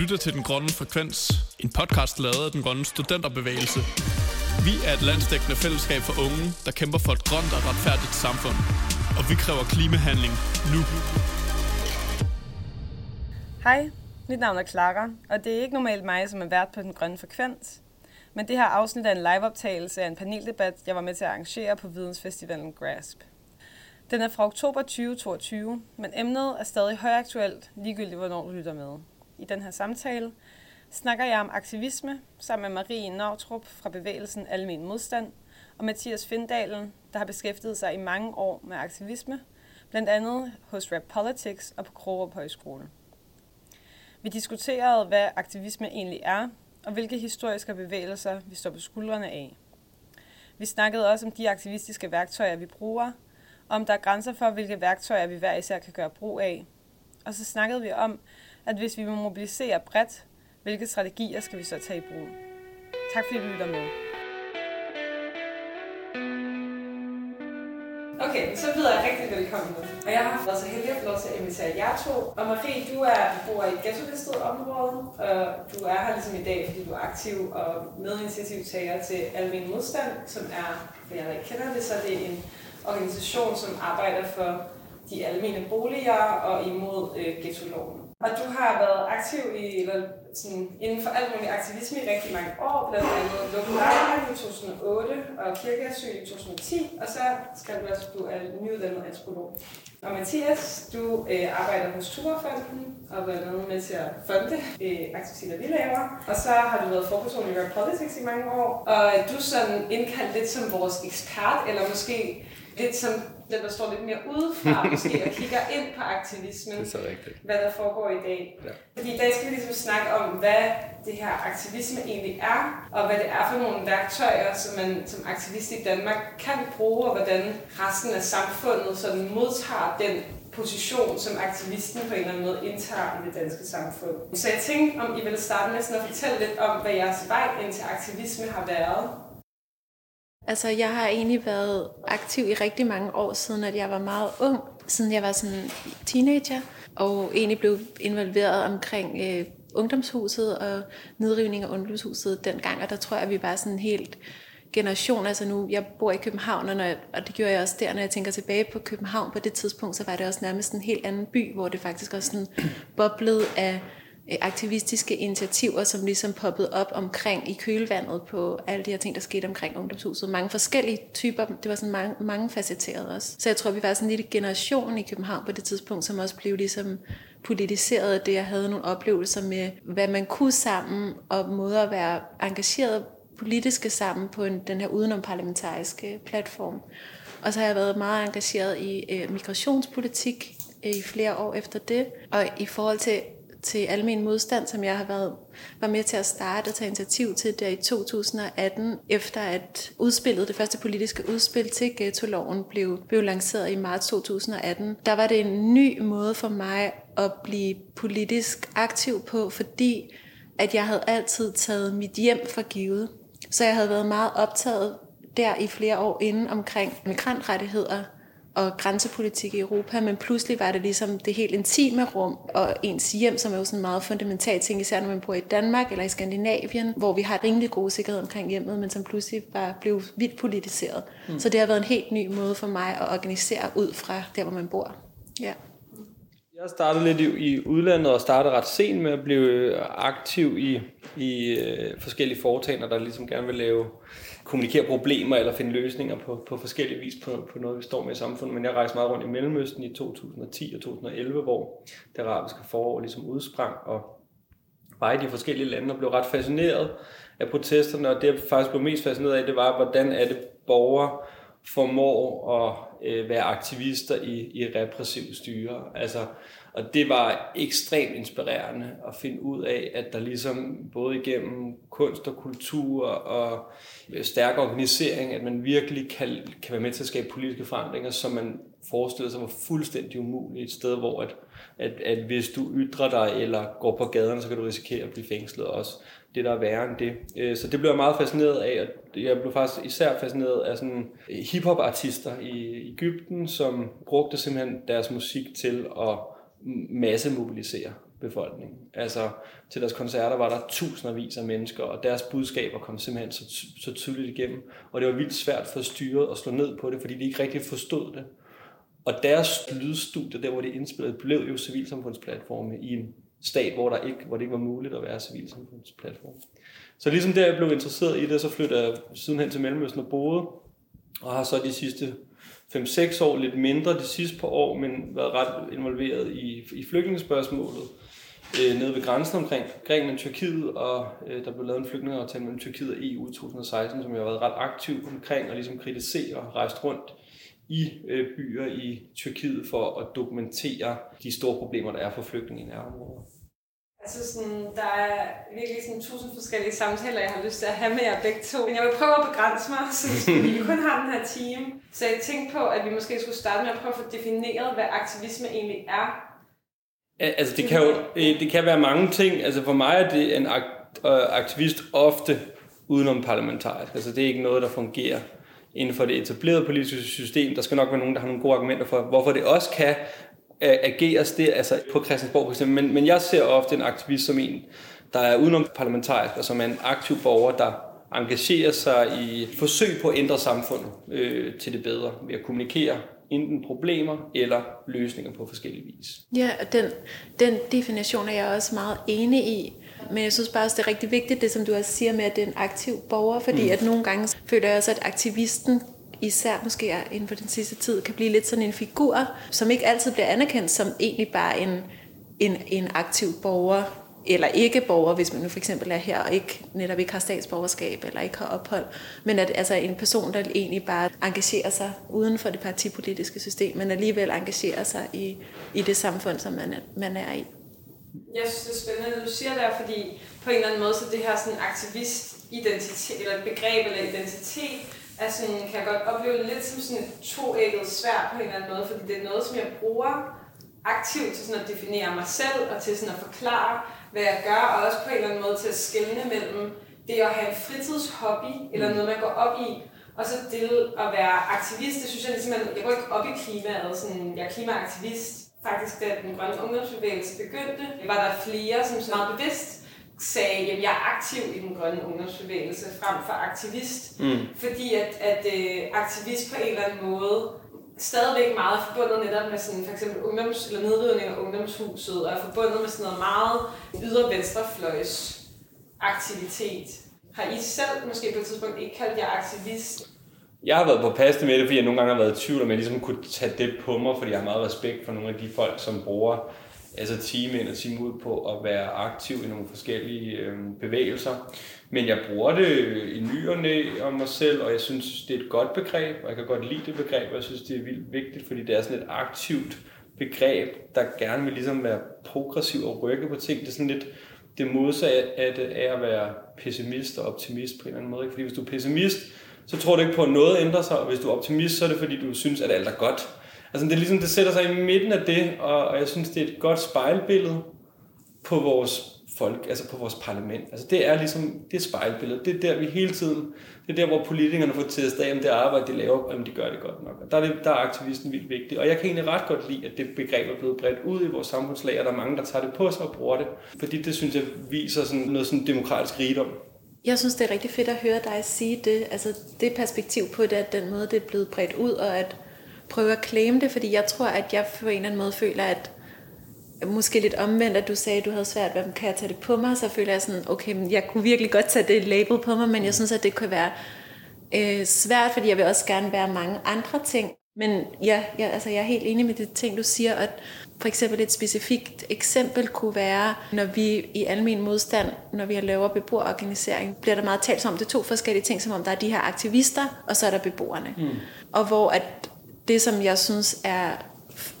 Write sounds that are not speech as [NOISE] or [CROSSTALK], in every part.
lytter til Den Grønne Frekvens, en podcast lavet af Den Grønne Studenterbevægelse. Vi er et landsdækkende fællesskab for unge, der kæmper for et grønt og retfærdigt samfund. Og vi kræver klimahandling nu. Hej, mit navn er Clara, og det er ikke normalt mig, som er vært på Den Grønne Frekvens. Men det her afsnit er en liveoptagelse af en paneldebat, jeg var med til at arrangere på Vidensfestivalen GRASP. Den er fra oktober 2022, men emnet er stadig højaktuelt, ligegyldigt hvornår du lytter med. I den her samtale snakker jeg om aktivisme sammen med Marie Nautrup fra bevægelsen Almen Modstand og Mathias Findalen, der har beskæftiget sig i mange år med aktivisme, blandt andet hos Rap Politics og på Krogerup Højskole. Vi diskuterede, hvad aktivisme egentlig er, og hvilke historiske bevægelser vi står på skuldrene af. Vi snakkede også om de aktivistiske værktøjer, vi bruger, og om der er grænser for, hvilke værktøjer vi hver især kan gøre brug af. Og så snakkede vi om, at hvis vi vil mobilisere bredt, hvilke strategier skal vi så tage i brug. Tak fordi du lytter med. Okay, så byder jeg rigtig velkommen. Og jeg har været så heldig at få lov til at invitere jer to. Og Marie, du er bor i et ghetto område, og du er her ligesom i dag, fordi du er aktiv og medinitiativtager til Almen Modstand, som er, for jeg ikke kender det, så det er en organisation, som arbejder for de almene boliger og imod øh, ghetto-loven. Og du har været aktiv i, eller sådan, inden for alt muligt aktivisme i rigtig mange år, blandt andet Lukket i 2008 og Kirkeasyl i 2010, og så skal du også, du er nyuddannet antropolog. Og Mathias, du øh, arbejder hos Turfonden og har været med til at fonde øh, aktiviteter, vi laver. Og så har du været forperson i Rap Politics i mange år. Og du er sådan indkaldt lidt som vores ekspert, eller måske lidt som den, der står lidt mere udefra, [LAUGHS] måske, og kigger ind på aktivismen, det er så rigtigt. hvad der foregår i dag. Ja. Fordi i dag skal vi ligesom snakke om, hvad det her aktivisme egentlig er, og hvad det er for nogle værktøjer, som man som aktivist i Danmark kan bruge, og hvordan resten af samfundet sådan modtager den position, som aktivisten på en eller anden måde indtager i det danske samfund. Så jeg tænkte, om I ville starte med sådan at fortælle lidt om, hvad jeres vej ind til aktivisme har været, Altså, jeg har egentlig været aktiv i rigtig mange år siden, at jeg var meget ung, siden jeg var sådan teenager, og egentlig blev involveret omkring øh, ungdomshuset og nedrivning af ungdomshuset dengang, og der tror jeg, at vi var sådan helt generation, altså nu, jeg bor i København, og, når jeg, og det gjorde jeg også der, når jeg tænker tilbage på København på det tidspunkt, så var det også nærmest en helt anden by, hvor det faktisk også sådan boblede af Øh, aktivistiske initiativer, som ligesom poppede op omkring i kølvandet på alle de her ting, der skete omkring ungdomshuset. Mange forskellige typer, det var sådan mange, mange facetteret også. Så jeg tror, vi var sådan en lille generation i København på det tidspunkt, som også blev ligesom politiseret af det. Jeg havde nogle oplevelser med, hvad man kunne sammen, og måder at være engageret politiske sammen på en, den her udenomparlamentariske platform. Og så har jeg været meget engageret i øh, migrationspolitik øh, i flere år efter det. Og i forhold til til almen modstand, som jeg har været var med til at starte og tage initiativ til der i 2018, efter at udspillet, det første politiske udspil til ghetto-loven blev, blev lanceret i marts 2018. Der var det en ny måde for mig at blive politisk aktiv på, fordi at jeg havde altid taget mit hjem for givet. Så jeg havde været meget optaget der i flere år inden omkring migrantrettigheder, og grænsepolitik i Europa, men pludselig var det ligesom det helt intime rum og ens hjem, som er jo sådan en meget fundamental ting, især når man bor i Danmark eller i Skandinavien, hvor vi har rimelig god sikkerhed omkring hjemmet, men som pludselig bare blev vildt politiseret. Mm. Så det har været en helt ny måde for mig at organisere ud fra der, hvor man bor. Ja. Jeg startede lidt i, i udlandet og startede ret sent med at blive aktiv i, i øh, forskellige foretagender, der ligesom gerne vil lave kommunikere problemer eller finde løsninger på, på forskellige vis på, på noget, vi står med i samfundet. Men jeg rejste meget rundt i Mellemøsten i 2010 og 2011, hvor det arabiske forår ligesom udsprang, og var i de forskellige lande og blev ret fascineret af protesterne, og det jeg faktisk blev mest fascineret af, det var, hvordan er det borgere formår at øh, være aktivister i, i repressive styre. Altså, og det var ekstremt inspirerende at finde ud af, at der ligesom både igennem kunst og kultur og øh, stærk organisering, at man virkelig kan, kan være med til at skabe politiske forandringer, som man forestillede sig var fuldstændig umuligt et sted, hvor at, at, at hvis du ytrer dig eller går på gaderne, så kan du risikere at blive fængslet også. Det der er værre end det. Øh, så det blev jeg meget fascineret af, og jeg blev faktisk især fascineret af sådan øh, hiphop-artister i Ægypten, som brugte simpelthen deres musik til at massemobilisere befolkningen. Altså til deres koncerter var der tusindvis af mennesker, og deres budskaber kom simpelthen så, så tydeligt igennem. Og det var vildt svært for styret at slå ned på det, fordi de ikke rigtig forstod det. Og deres lydstudie, der hvor de indspillede, blev jo civilsamfundsplatforme i en stat, hvor, der ikke, hvor det ikke var muligt at være civilsamfundsplatform. Så ligesom der jeg blev interesseret i det, så flyttede jeg sidenhen til Mellemøsten og boede, og har så de sidste 5-6 år, lidt mindre de sidste par år, men været ret involveret i, i flygtningespørgsmålet øh, nede ved grænsen omkring Grækenland og Tyrkiet, og øh, der blev lavet en flygtningeaftale mellem Tyrkiet og EU i 2016, som jeg har været ret aktiv omkring og ligesom kritisere og rejst rundt i øh, byer i Tyrkiet for at dokumentere de store problemer, der er for flygtninge i nærområder. Altså sådan, der er virkelig sådan tusind forskellige samtaler, jeg har lyst til at have med jer begge to. Men jeg vil prøve at begrænse mig, [LAUGHS] så vi kun har den her time. Så jeg tænkte på, at vi måske skulle starte med at prøve at få defineret, hvad aktivisme egentlig er. Altså det kan jo øh, det kan være mange ting. Altså for mig er det en øh, aktivist ofte udenom parlamentarisk. Altså det er ikke noget, der fungerer inden for det etablerede politiske system. Der skal nok være nogen, der har nogle gode argumenter for, hvorfor det også kan øh, ageres det, altså på Christiansborg for eksempel. Men, men jeg ser ofte en aktivist som en, der er udenom parlamentarisk, og som er en aktiv borger, der engagerer sig i forsøg på at ændre samfundet øh, til det bedre ved at kommunikere enten problemer eller løsninger på forskellige vis. Ja, og den, den definition er jeg også meget enig i. Men jeg synes bare også, det er rigtig vigtigt, det som du også siger med, at det er en aktiv borger, fordi mm. at nogle gange føler jeg også, at aktivisten især måske inden for den sidste tid, kan blive lidt sådan en figur, som ikke altid bliver anerkendt som egentlig bare en, en, en aktiv borger, eller ikke borger, hvis man nu for eksempel er her og ikke, netop ikke har statsborgerskab eller ikke har ophold, men at altså en person, der egentlig bare engagerer sig uden for det partipolitiske system, men alligevel engagerer sig i, i det samfund, som man er, man er i. Jeg synes, det er spændende, at du siger det, fordi på en eller anden måde, så det her sådan aktivist-identitet, eller begreb eller identitet, er sådan, kan jeg godt opleve lidt som sådan et toægget svær på en eller anden måde, fordi det er noget, som jeg bruger aktivt til sådan at definere mig selv, og til sådan at forklare, hvad jeg gør, og også på en eller anden måde til at skelne mellem det at have en fritidshobby, eller noget, man går op i, og så det at være aktivist, det synes jeg ligesom, at jeg går ikke op i klimaet, sådan, jeg er klimaaktivist. Faktisk, da den grønne ungdomsbevægelse begyndte, var der flere, som så meget bevidst sagde, at jeg er aktiv i den grønne ungdomsbevægelse frem for aktivist. Mm. Fordi at, at øh, aktivist på en eller anden måde stadigvæk meget forbundet netop med sådan for eksempel ungdoms, eller nedrivning af ungdomshuset, og er forbundet med sådan noget meget ydre venstrefløjs aktivitet. Har I selv måske på et tidspunkt ikke kaldt jer aktivist? Jeg har været på paste med det, fordi jeg nogle gange har været i tvivl, om jeg ligesom kunne tage det på mig, fordi jeg har meget respekt for nogle af de folk, som bruger altså time ind og time ud på at være aktiv i nogle forskellige øh, bevægelser. Men jeg bruger det i ny og næ om mig selv, og jeg synes, det er et godt begreb, og jeg kan godt lide det begreb, og jeg synes, det er vildt vigtigt, fordi det er sådan et aktivt begreb, der gerne vil ligesom være progressiv og rykke på ting. Det er sådan lidt det modsatte af at være pessimist og optimist på en eller anden måde. Fordi hvis du er pessimist, så tror du ikke på, at noget ændrer sig, og hvis du er optimist, så er det fordi, du synes, at alt er godt. Altså det, er ligesom, det sætter sig i midten af det, og, og jeg synes, det er et godt spejlbillede på vores folk, altså på vores parlament. Altså det er ligesom, det er. Det er der, vi hele tiden, det er der, hvor politikerne får testet af, om det arbejde, de laver, om de gør det godt nok. Og der er, det, der er aktivisten vildt vigtig. Og jeg kan egentlig ret godt lide, at det begreb er blevet bredt ud i vores samfundslag, og der er mange, der tager det på sig og bruger det. Fordi det, synes jeg, viser sådan noget sådan demokratisk rigdom. Jeg synes, det er rigtig fedt at høre dig sige det. Altså det perspektiv på det, at den måde, det er blevet bredt ud, og at prøve at claim det, fordi jeg tror, at jeg på en eller anden måde føler, at måske lidt omvendt, at du sagde, at du havde svært ved, kan jeg tage det på mig? Så føler jeg sådan, okay, men jeg kunne virkelig godt tage det label på mig, men jeg synes, at det kunne være øh, svært, fordi jeg vil også gerne være mange andre ting. Men ja, jeg, altså jeg er helt enig med det ting, du siger, at for eksempel et specifikt eksempel kunne være, når vi i almen modstand, når vi laver beboerorganisering, bliver der meget talt om det to forskellige ting, som om der er de her aktivister, og så er der beboerne. Mm. Og hvor at det, som jeg synes er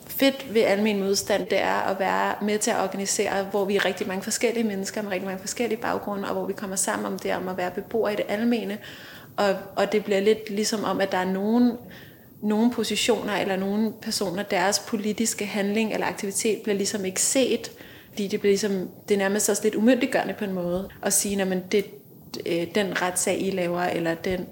fedt ved almen modstand, det er at være med til at organisere, hvor vi er rigtig mange forskellige mennesker med rigtig mange forskellige baggrunde, og hvor vi kommer sammen om det om at være beboere i det almene. Og, og det bliver lidt ligesom om, at der er nogen, nogle positioner eller nogle personer, deres politiske handling eller aktivitet bliver ligesom ikke set, fordi det bliver ligesom, det er nærmest også lidt umyndiggørende på en måde, at sige, at det, øh, den retssag, I laver, eller den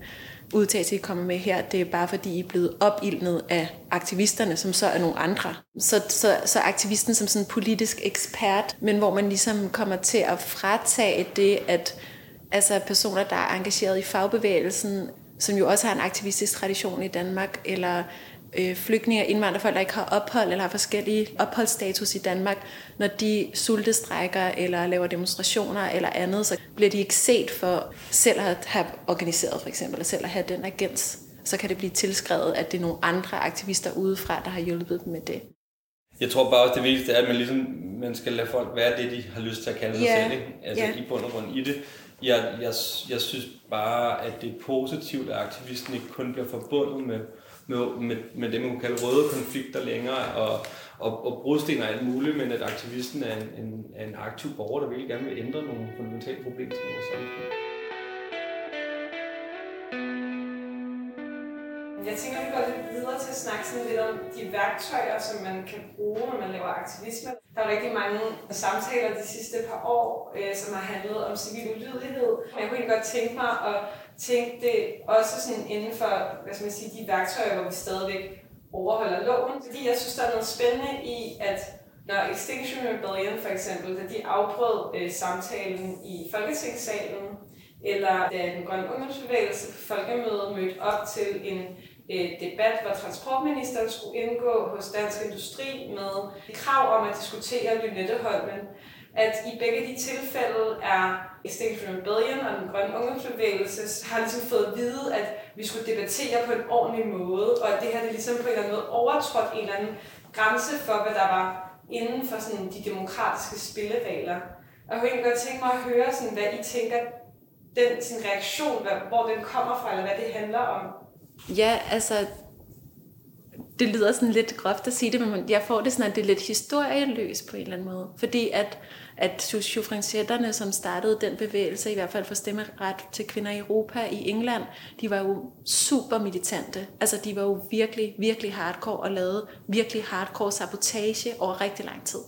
udtalelse, I kommer med her, det er bare fordi, I er blevet opildnet af aktivisterne, som så er nogle andre. Så, så, så aktivisten som sådan en politisk ekspert, men hvor man ligesom kommer til at fratage det, at altså personer, der er engageret i fagbevægelsen, som jo også har en aktivistisk tradition i Danmark, eller øh, flygtninge og indvandrerfolk, der ikke har ophold eller har forskellige opholdsstatus i Danmark, når de sultestrækker eller laver demonstrationer eller andet, så bliver de ikke set for selv at have organiseret for eksempel, eller selv at have den agens. Så kan det blive tilskrevet, at det er nogle andre aktivister udefra, der har hjulpet dem med det. Jeg tror bare også, det vigtigste er, at man, ligesom, man skal lade folk være det, de har lyst til at kalde sig Ja, selv. Ikke? Altså ja. i bund og grund i det. Jeg, jeg, jeg synes bare, at det er positivt, at aktivisten ikke kun bliver forbundet med, med, med, med det, man kunne kalde røde konflikter længere, og, og, og brudsten og alt muligt, men at aktivisten er en, en, er en aktiv borger, der virkelig gerne vil ændre nogle fundamentale problemer i vores Jeg tænker, vi går lidt videre til at snakke sådan lidt om de værktøjer, som man kan bruge, når man laver aktivisme. Der er rigtig mange samtaler de sidste par år, øh, som har handlet om civil ulydighed. Jeg kunne egentlig godt tænke mig at tænke det også sådan inden for hvad skal man sige, de værktøjer, hvor vi stadigvæk overholder loven. Fordi jeg synes, der er noget spændende i, at når Extinction Rebellion for eksempel, da de afbrød øh, samtalen i Folketingssalen, eller da den grønne ungdomsbevægelse på folkemødet mødte op til en øh, debat, hvor transportministeren skulle indgå hos Dansk Industri med krav om at diskutere Lynetteholmen, at i begge de tilfælde er Extinction Rebellion og den grønne ungdomsbevægelse har ligesom fået at vide, at vi skulle debattere på en ordentlig måde, og at det her det ligesom på en eller anden måde overtrådt en eller anden grænse for, hvad der var inden for sådan de demokratiske spilleregler. Og jeg kunne egentlig godt tænke mig at høre, sådan, hvad I tænker, den sin reaktion, hvor den kommer fra, eller hvad det handler om. Ja, altså, det lyder sådan lidt groft at sige det, men jeg får det sådan, at det er lidt historieløst på en eller anden måde. Fordi at, at suffragetterne, som startede den bevægelse, i hvert fald for stemmeret til kvinder i Europa i England, de var jo super militante. Altså, de var jo virkelig, virkelig hardcore og lavede virkelig hardcore sabotage over rigtig lang tid.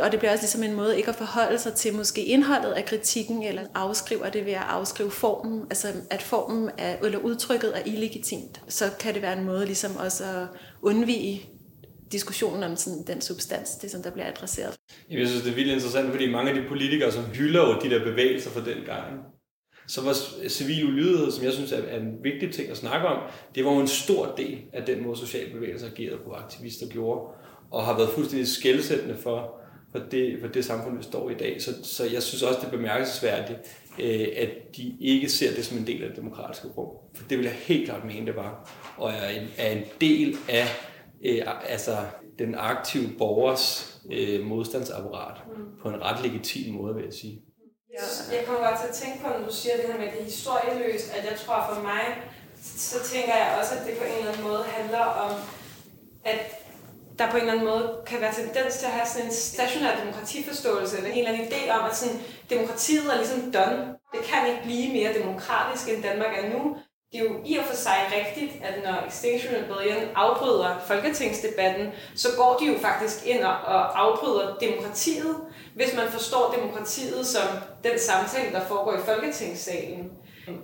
Og det bliver også ligesom en måde ikke at forholde sig til måske indholdet af kritikken, eller afskriver det ved at afskrive formen, altså at formen er, eller udtrykket er illegitimt. Så kan det være en måde ligesom også at undvige diskussionen om sådan den substans, det som der bliver adresseret. Jeg synes, det er vildt interessant, fordi mange af de politikere, som hylder jo de der bevægelser fra den gang, så var civil ulydighed, som jeg synes er en vigtig ting at snakke om, det var jo en stor del af den måde, socialbevægelser agerede på, aktivister gjorde, og har været fuldstændig skældsættende for, for det, for det samfund, vi står i i dag. Så, så jeg synes også, det er bemærkelsesværdigt, øh, at de ikke ser det som en del af det demokratiske rum. For det vil jeg helt klart mene, det var. Og er en, er en del af øh, altså, den aktive borgers øh, modstandsapparat mm. på en ret legitim måde, vil jeg sige. Ja. Jeg kommer godt til at tænke på, når du siger det her med det historieløst, at jeg tror for mig, så tænker jeg også, at det på en eller anden måde handler om, at der på en eller anden måde kan være tendens til at have sådan en stationær demokratiforståelse, eller en eller anden idé om, at sådan, demokratiet er ligesom done. Det kan ikke blive mere demokratisk, end Danmark er nu. Det er jo i og for sig rigtigt, at når Extinction Rebellion afbryder folketingsdebatten, så går de jo faktisk ind og afbryder demokratiet, hvis man forstår demokratiet som den samtale, der foregår i folketingssalen.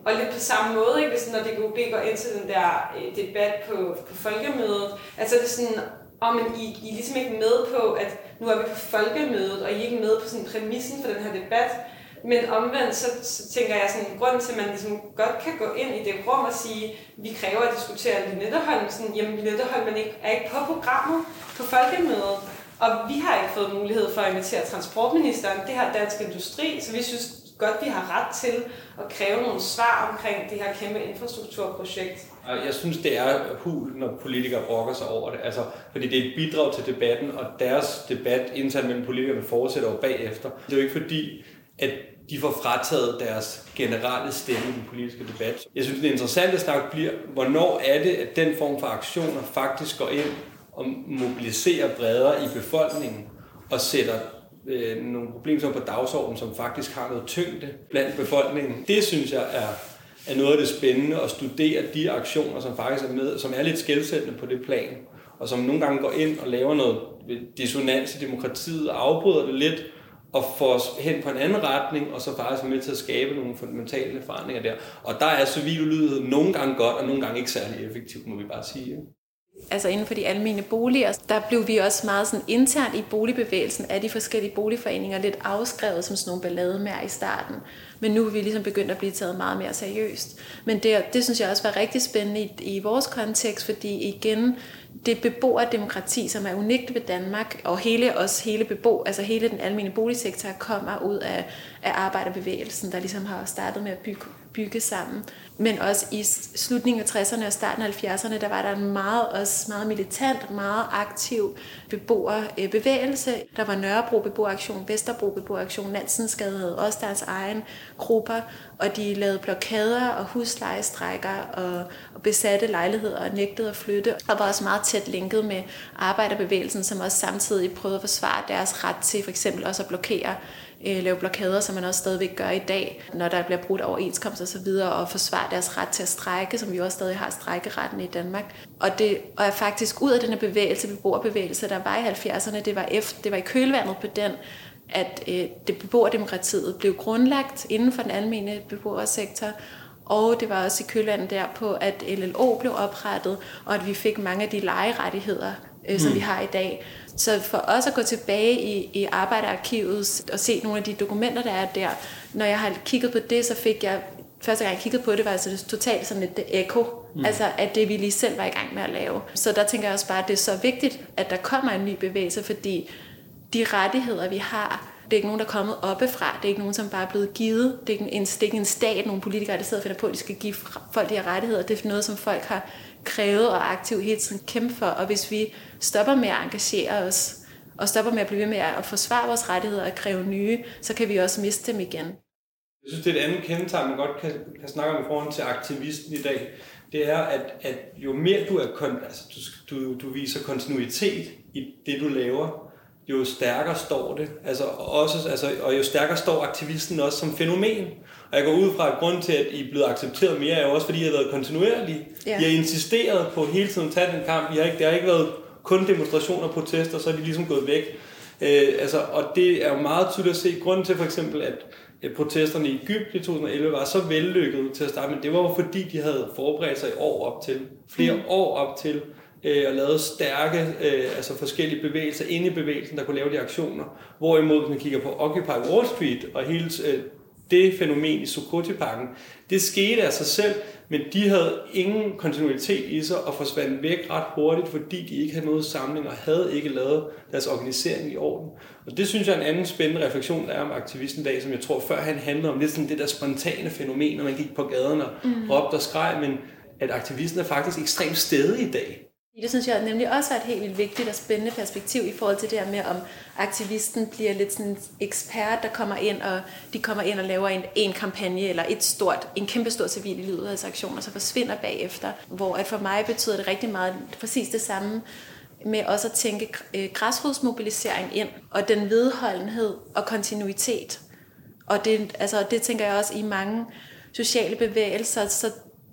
Og lidt på samme måde, ikke? Hvis, når DGUB går ind til den der øh, debat på, på folkemødet, altså det er sådan, om oh, I, I er ligesom ikke med på, at nu er vi på folkemødet, og I er ikke med på sådan præmissen for den her debat. Men omvendt, så, så tænker jeg sådan, grund til, at man ligesom godt kan gå ind i det rum og sige, vi kræver at diskutere Lynetteholm, sådan, jamen Lynetteholm ikke, er ikke på programmet på folkemødet. Og vi har ikke fået mulighed for at invitere transportministeren. Det har Dansk Industri, så vi synes godt, vi har ret til at kræve nogle svar omkring det her kæmpe infrastrukturprojekt. Jeg synes, det er hul, når politikere brokker sig over det. Altså, fordi det er et bidrag til debatten, og deres debat internt mellem politikerne fortsætter jo bagefter. Det er jo ikke fordi, at de får frataget deres generelle stemme i den politiske debat. Jeg synes, det interessante snak bliver, hvornår er det, at den form for aktioner faktisk går ind og mobiliserer bredere i befolkningen og sætter øh, nogle problemer på dagsordenen, som faktisk har noget tyngde blandt befolkningen. Det synes jeg er, er noget af det spændende at studere de aktioner, som faktisk er med, som er lidt skældsættende på det plan, og som nogle gange går ind og laver noget dissonans i demokratiet og afbryder det lidt, og får os hen på en anden retning, og så faktisk er med til at skabe nogle fundamentale forandringer der. Og der er civil ulydighed nogle gange godt, og nogle gange ikke særlig effektivt, må vi bare sige altså inden for de almene boliger, der blev vi også meget sådan internt i boligbevægelsen af de forskellige boligforeninger lidt afskrevet som sådan nogle ballademær i starten. Men nu er vi ligesom begyndt at blive taget meget mere seriøst. Men det, det synes jeg også var rigtig spændende i, i vores kontekst, fordi igen, det beboerdemokrati, som er unikt ved Danmark, og hele os, hele bebo, altså hele den almindelige boligsektor kommer ud af, af arbejderbevægelsen, der ligesom har startet med at bygge, bygge sammen. Men også i slutningen af 60'erne og starten af 70'erne, der var der en meget, også meget militant, meget aktiv beboerbevægelse. Der var Nørrebro Beboeraktion, Vesterbro Beboeraktion, Nansensgade havde også deres egen grupper, og de lavede blokader og huslejestrækker og, og besatte lejligheder og nægtede at flytte, og var også meget tæt linket med arbejderbevægelsen, som også samtidig prøvede at forsvare deres ret til for eksempel også at blokere øh, lave blokader, som man også stadigvæk gør i dag, når der bliver brudt overenskomst og så videre, og forsvare deres ret til at strække, som vi også stadig har strækkeretten i Danmark. Og det og er faktisk ud af den her bevægelse, beboerbevægelse, der var i 70'erne, det var, efter, det var i kølvandet på den, at øh, det beboerdemokratiet blev grundlagt inden for den almene beboersektor, og det var også i kølvandet der på, at LLO blev oprettet, og at vi fik mange af de lejerettigheder, øh, som mm. vi har i dag. Så for os at gå tilbage i, i arbejderarkivet og se nogle af de dokumenter, der er der, når jeg har kigget på det, så fik jeg, første gang jeg kiggede på det, var altså totalt sådan et eko. Mm. Altså at det vi lige selv var i gang med at lave. Så der tænker jeg også bare, at det er så vigtigt, at der kommer en ny bevægelse, fordi de rettigheder, vi har, det er ikke nogen, der er kommet oppefra. Det er ikke nogen, som bare er blevet givet. Det er ikke en, det er ikke en stat, nogle politikere, der sidder og finder på, at de skal give folk de her rettigheder. Det er noget, som folk har krævet og aktivt hele tiden kæmpe for. Og hvis vi stopper med at engagere os, og stopper med at blive ved med at forsvare vores rettigheder og kræve nye, så kan vi også miste dem igen. Jeg synes, det er et andet kendetegn, man godt kan, kan snakke om i forhold til aktivisten i dag. Det er, at, at jo mere du, er kon, altså, du, du, du viser kontinuitet i det, du laver, jo stærkere står det. Altså, også, altså, og jo stærkere står aktivisten også som fænomen. Og jeg går ud fra, at grund til, at I er blevet accepteret mere, er jo også, fordi I har været kontinuerlige. Ja. I har insisteret på hele tiden at tage den kamp. I har ikke, det har ikke været kun demonstrationer og protester, så er de ligesom gået væk. Øh, altså, og det er jo meget tydeligt at se. Grunden til for eksempel, at protesterne i Egypten i 2011 var så vellykket til at starte, men det var jo fordi, de havde forberedt sig i år op til. Flere mm. år op til øh, og lavet stærke, øh, altså forskellige bevægelser inde i bevægelsen, der kunne lave de aktioner. Hvorimod, hvis man kigger på Occupy Wall Street og hele øh, det fænomen i Sukoti-parken, det skete af sig selv, men de havde ingen kontinuitet i sig og forsvandt væk ret hurtigt, fordi de ikke havde noget samling og havde ikke lavet deres organisering i orden. Og det synes jeg er en anden spændende refleksion, der er om aktivisten dag, som jeg tror før han handlede om lidt sådan det der spontane fænomen, når man gik på gaderne og mm. råbte og skreg, men at aktivisten er faktisk ekstremt stedig i dag. Det synes jeg nemlig også er et helt vildt vigtigt og spændende perspektiv i forhold til det her med, om aktivisten bliver lidt sådan en ekspert, der kommer ind og de kommer ind og laver en, en kampagne eller et stort, en kæmpe stor civil lydighedsaktion, og så forsvinder bagefter. Hvor at for mig betyder det rigtig meget præcis det samme med også at tænke øh, græsrodsmobilisering ind, og den vedholdenhed og kontinuitet. Og det, altså, det tænker jeg også i mange sociale bevægelser, så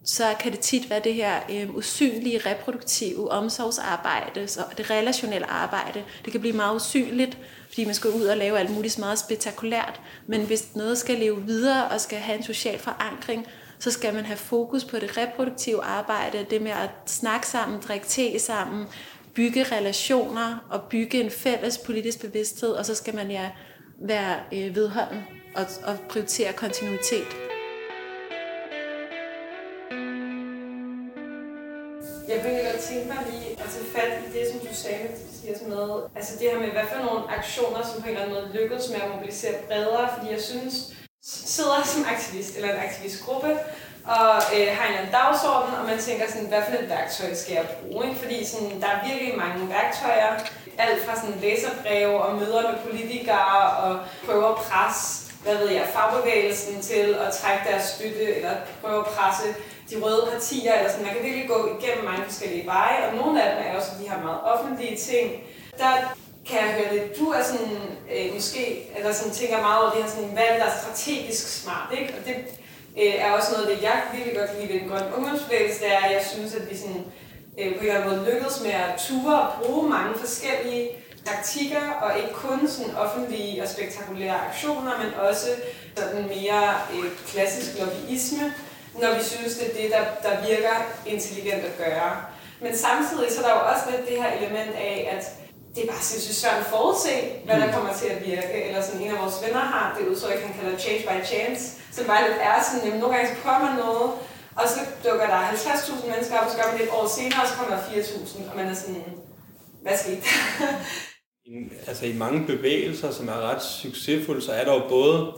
så kan det tit være det her øh, usynlige, reproduktive omsorgsarbejde, så det relationelle arbejde. Det kan blive meget usynligt, fordi man skal ud og lave alt muligt meget spektakulært. Men hvis noget skal leve videre og skal have en social forankring, så skal man have fokus på det reproduktive arbejde, det med at snakke sammen, drikke te sammen, bygge relationer og bygge en fælles politisk bevidsthed, og så skal man ja være øh, vedholden og, og prioritere kontinuitet. Kunne tænke mig lige at tage fat i det, som du sagde, siger sådan noget. Altså det her med, hvad for nogle aktioner, som på en eller anden måde lykkedes med at mobilisere bredere, fordi jeg synes, sidder som aktivist eller en aktivistgruppe, og øh, har en eller anden dagsorden, og man tænker sådan, hvad for et værktøj skal jeg bruge? Ikke? Fordi sådan, der er virkelig mange værktøjer, alt fra sådan læserbreve og møder med politikere og prøver at presse hvad ved jeg, fagbevægelsen til at trække deres støtte, eller prøve at presse de røde partier, eller sådan. Man kan virkelig gå igennem mange forskellige veje, og nogle af dem er også, de har meget offentlige ting. Der kan jeg høre lidt, du er sådan, øh, måske, eller sådan tænker meget over det her sådan, valg, der er strategisk smart, ikke? Og det øh, er også noget af det, jeg virkelig godt lide ved den grønne ungdomsbevægelse, det er, at jeg synes, at vi sådan, øh, på en eller anden måde lykkedes med at ture og bruge mange forskellige taktikker, og ikke kun sådan offentlige og spektakulære aktioner, men også sådan mere øh, klassisk lobbyisme, når vi synes, det er det, der, der virker intelligent at gøre. Men samtidig så er der jo også lidt det her element af, at det er bare sindssygt svært at forudse, hvad der mm. kommer til at virke. Eller sådan en af vores venner har det udtryk, han kalder change by chance, som bare lidt er sådan, jamen nogle gange så kommer noget, og så dukker der 50.000 mennesker op, og så gør man det et år senere, og så kommer der 4.000, og man er sådan, hvad skete altså i mange bevægelser, som er ret succesfulde, så er der jo både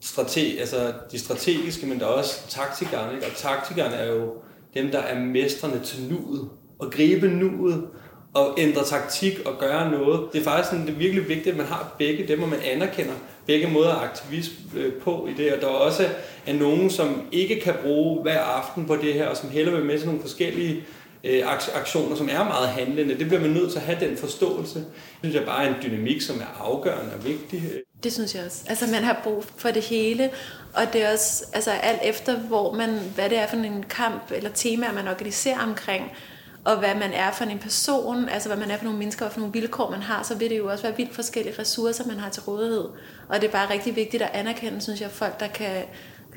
strate, altså de strategiske, men der er også taktikerne. Ikke? Og taktikerne er jo dem, der er mestrene til nuet. Og gribe nuet og ændre taktik og gøre noget. Det er faktisk sådan, det er virkelig vigtigt, at man har begge dem, og man anerkender begge måder at aktivisme øh, på i det. Og der er også er nogen, som ikke kan bruge hver aften på det her, og som hellere vil med til nogle forskellige øh, aktioner, som er meget handlende. Det bliver man nødt til at have den forståelse. Det synes jeg bare er en dynamik, som er afgørende og vigtig. Det synes jeg også. Altså man har brug for det hele, og det er også altså, alt efter, hvor man, hvad det er for en kamp eller tema, man organiserer omkring, og hvad man er for en person, altså hvad man er for nogle mennesker og for nogle vilkår, man har, så vil det jo også være vildt forskellige ressourcer, man har til rådighed. Og det er bare rigtig vigtigt at anerkende, synes jeg, folk, der kan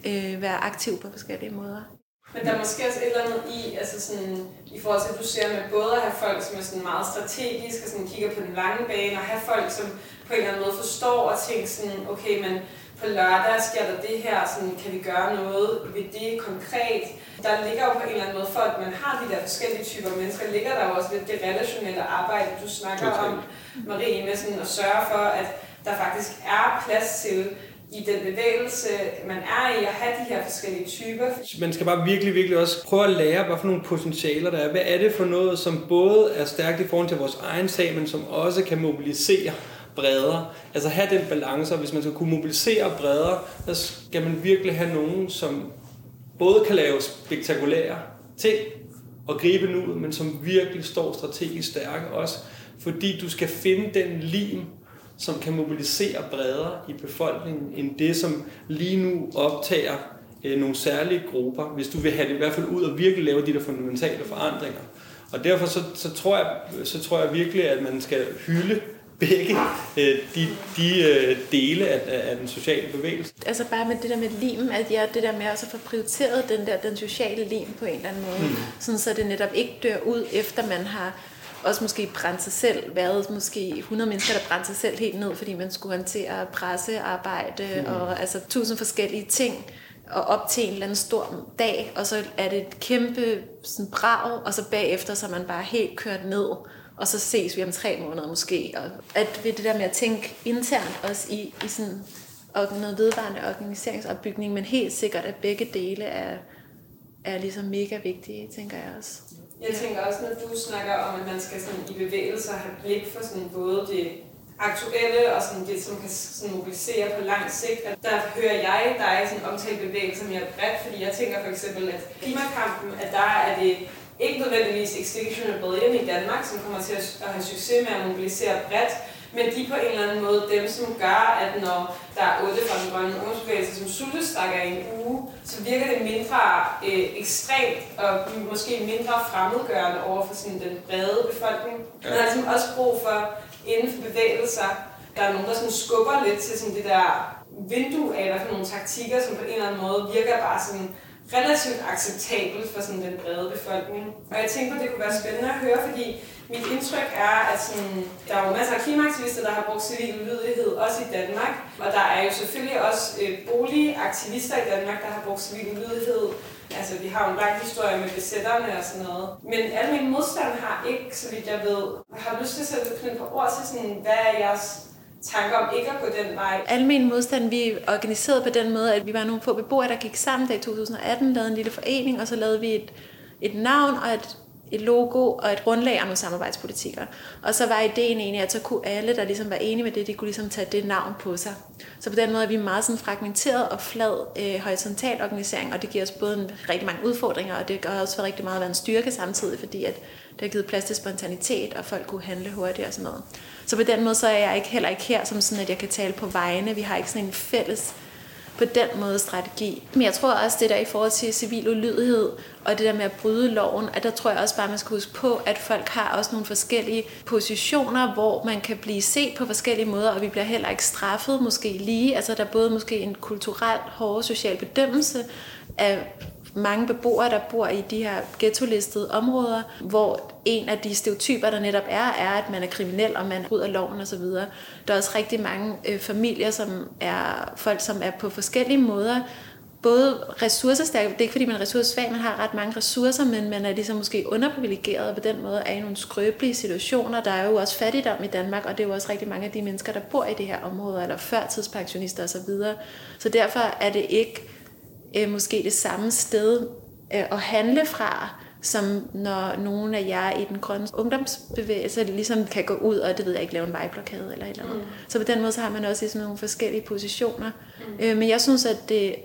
øh, være aktive på forskellige måder. Men der er måske også et eller andet i, altså sådan, i forhold til, at du ser med både at have folk, som er sådan meget strategiske og sådan kigger på den lange bane, og have folk, som på en eller anden måde forstår og tænker sådan, okay, men på lørdag sker der det her, sådan, kan vi gøre noget ved det konkret? Der ligger jo på en eller anden måde, for at man har de der forskellige typer mennesker, ligger der jo også lidt det relationelle arbejde, du snakker okay. om, Marie, med sådan at sørge for, at der faktisk er plads til i den bevægelse, man er i, at have de her forskellige typer. Man skal bare virkelig, virkelig også prøve at lære, hvad for nogle potentialer der er. Hvad er det for noget, som både er stærkt i forhold til vores egen sag, men som også kan mobilisere bredere. Altså have den balance, og hvis man skal kunne mobilisere bredere, så skal man virkelig have nogen, som både kan lave spektakulære ting og gribe nu, men som virkelig står strategisk stærke også. Fordi du skal finde den lim, som kan mobilisere bredere i befolkningen, end det, som lige nu optager øh, nogle særlige grupper, hvis du vil have det i hvert fald ud og virkelig lave de der fundamentale forandringer. Og derfor så, så, tror, jeg, så tror jeg virkelig, at man skal hylde begge øh, de, de øh, dele af, af den sociale bevægelse. Altså bare med det der med lim, at jeg det der med også at få prioriteret den der den sociale lim på en eller anden måde, mm. sådan så det netop ikke dør ud efter man har også måske brændt sig selv, været måske 100 mennesker, der brændte sig selv helt ned, fordi man skulle håndtere pressearbejde mm. og altså tusind forskellige ting og op til en eller anden stor dag, og så er det et kæmpe sådan, brag, og så bagefter så er man bare helt kørt ned, og så ses vi om tre måneder måske. Og at ved det der med at tænke internt også i, i sådan noget vedvarende organiseringsopbygning, men helt sikkert, at begge dele er, er ligesom mega vigtige, tænker jeg også. Jeg tænker også, når du snakker om, at man skal sådan i bevægelser have blik for sådan både det aktuelle og sådan det, som kan sådan mobilisere på lang sigt. At der hører jeg dig sådan omtale bevægelser mere bredt, fordi jeg tænker for eksempel, at klimakampen, at der er det ikke nødvendigvis Extinction Rebellion i Danmark, som kommer til at have succes med at mobilisere bredt, men de på en eller anden måde dem, som gør, at når der er otte fra den grønne ungdomsbevægelse, som sultestakker i en uge, så virker det mindre øh, ekstremt og måske mindre fremmedgørende over for sådan den brede befolkning. Ja. Man har ligesom også brug for inden for bevægelser, der er nogen, der sådan skubber lidt til sådan det der vindue af, hvad for nogle taktikker, som på en eller anden måde virker bare sådan relativt acceptabelt for sådan den brede befolkning. Og jeg tænker, det kunne være spændende at høre, fordi mit indtryk er, at sådan, der er jo masser af klimaaktivister, der har brugt civil ulydighed, også i Danmark. Og der er jo selvfølgelig også øh, boligaktivister i Danmark, der har brugt civil ulydighed. Altså, vi har jo en lang historie med besætterne og sådan noget. Men almindelig modstand har ikke, så vidt jeg ved, har lyst til at sætte knytte på ord til sådan, hvad er jeres tanker om ikke at gå den vej. Almen modstand, vi organiserede på den måde, at vi var nogle få beboere, der gik sammen der i 2018, lavede en lille forening, og så lavede vi et, et navn og et, et logo og et grundlag af nogle samarbejdspolitikker. Og så var ideen egentlig, at så kunne alle, der ligesom var enige med det, de kunne ligesom tage det navn på sig. Så på den måde er vi meget sådan fragmenteret og flad øh, horisontal organisering, og det giver os både en, rigtig mange udfordringer, og det gør også for rigtig meget at være en styrke samtidig, fordi at det har givet plads til spontanitet, og folk kunne handle hurtigt og sådan noget. Så på den måde så er jeg ikke, heller ikke her som sådan, at jeg kan tale på vegne. Vi har ikke sådan en fælles på den måde strategi. Men jeg tror også, det der i forhold til civil ulydighed, og det der med at bryde loven, at der tror jeg også bare, man skal huske på, at folk har også nogle forskellige positioner, hvor man kan blive set på forskellige måder, og vi bliver heller ikke straffet måske lige. Altså der er både måske en kulturel hård social bedømmelse af mange beboere, der bor i de her ghetto-listede områder, hvor en af de stereotyper, der netop er, er, at man er kriminel, og man bryder loven osv. Der er også rigtig mange øh, familier, som er folk, som er på forskellige måder både ressourcestærke, det er ikke fordi man er ressourcesvag, man har ret mange ressourcer, men man er ligesom måske underprivilegeret og på den måde er i nogle skrøbelige situationer. Der er jo også fattigdom i Danmark, og det er jo også rigtig mange af de mennesker, der bor i det her område, eller førtidspensionister osv. Så, så derfor er det ikke øh, måske det samme sted øh, at handle fra, som når nogen af jer i den grønne ungdomsbevægelse ligesom kan gå ud og, det ved jeg ikke, lave en vejblokade eller et eller andet. Mm. Så på den måde så har man også ligesom nogle forskellige positioner. Mm. Øh, men jeg synes, at det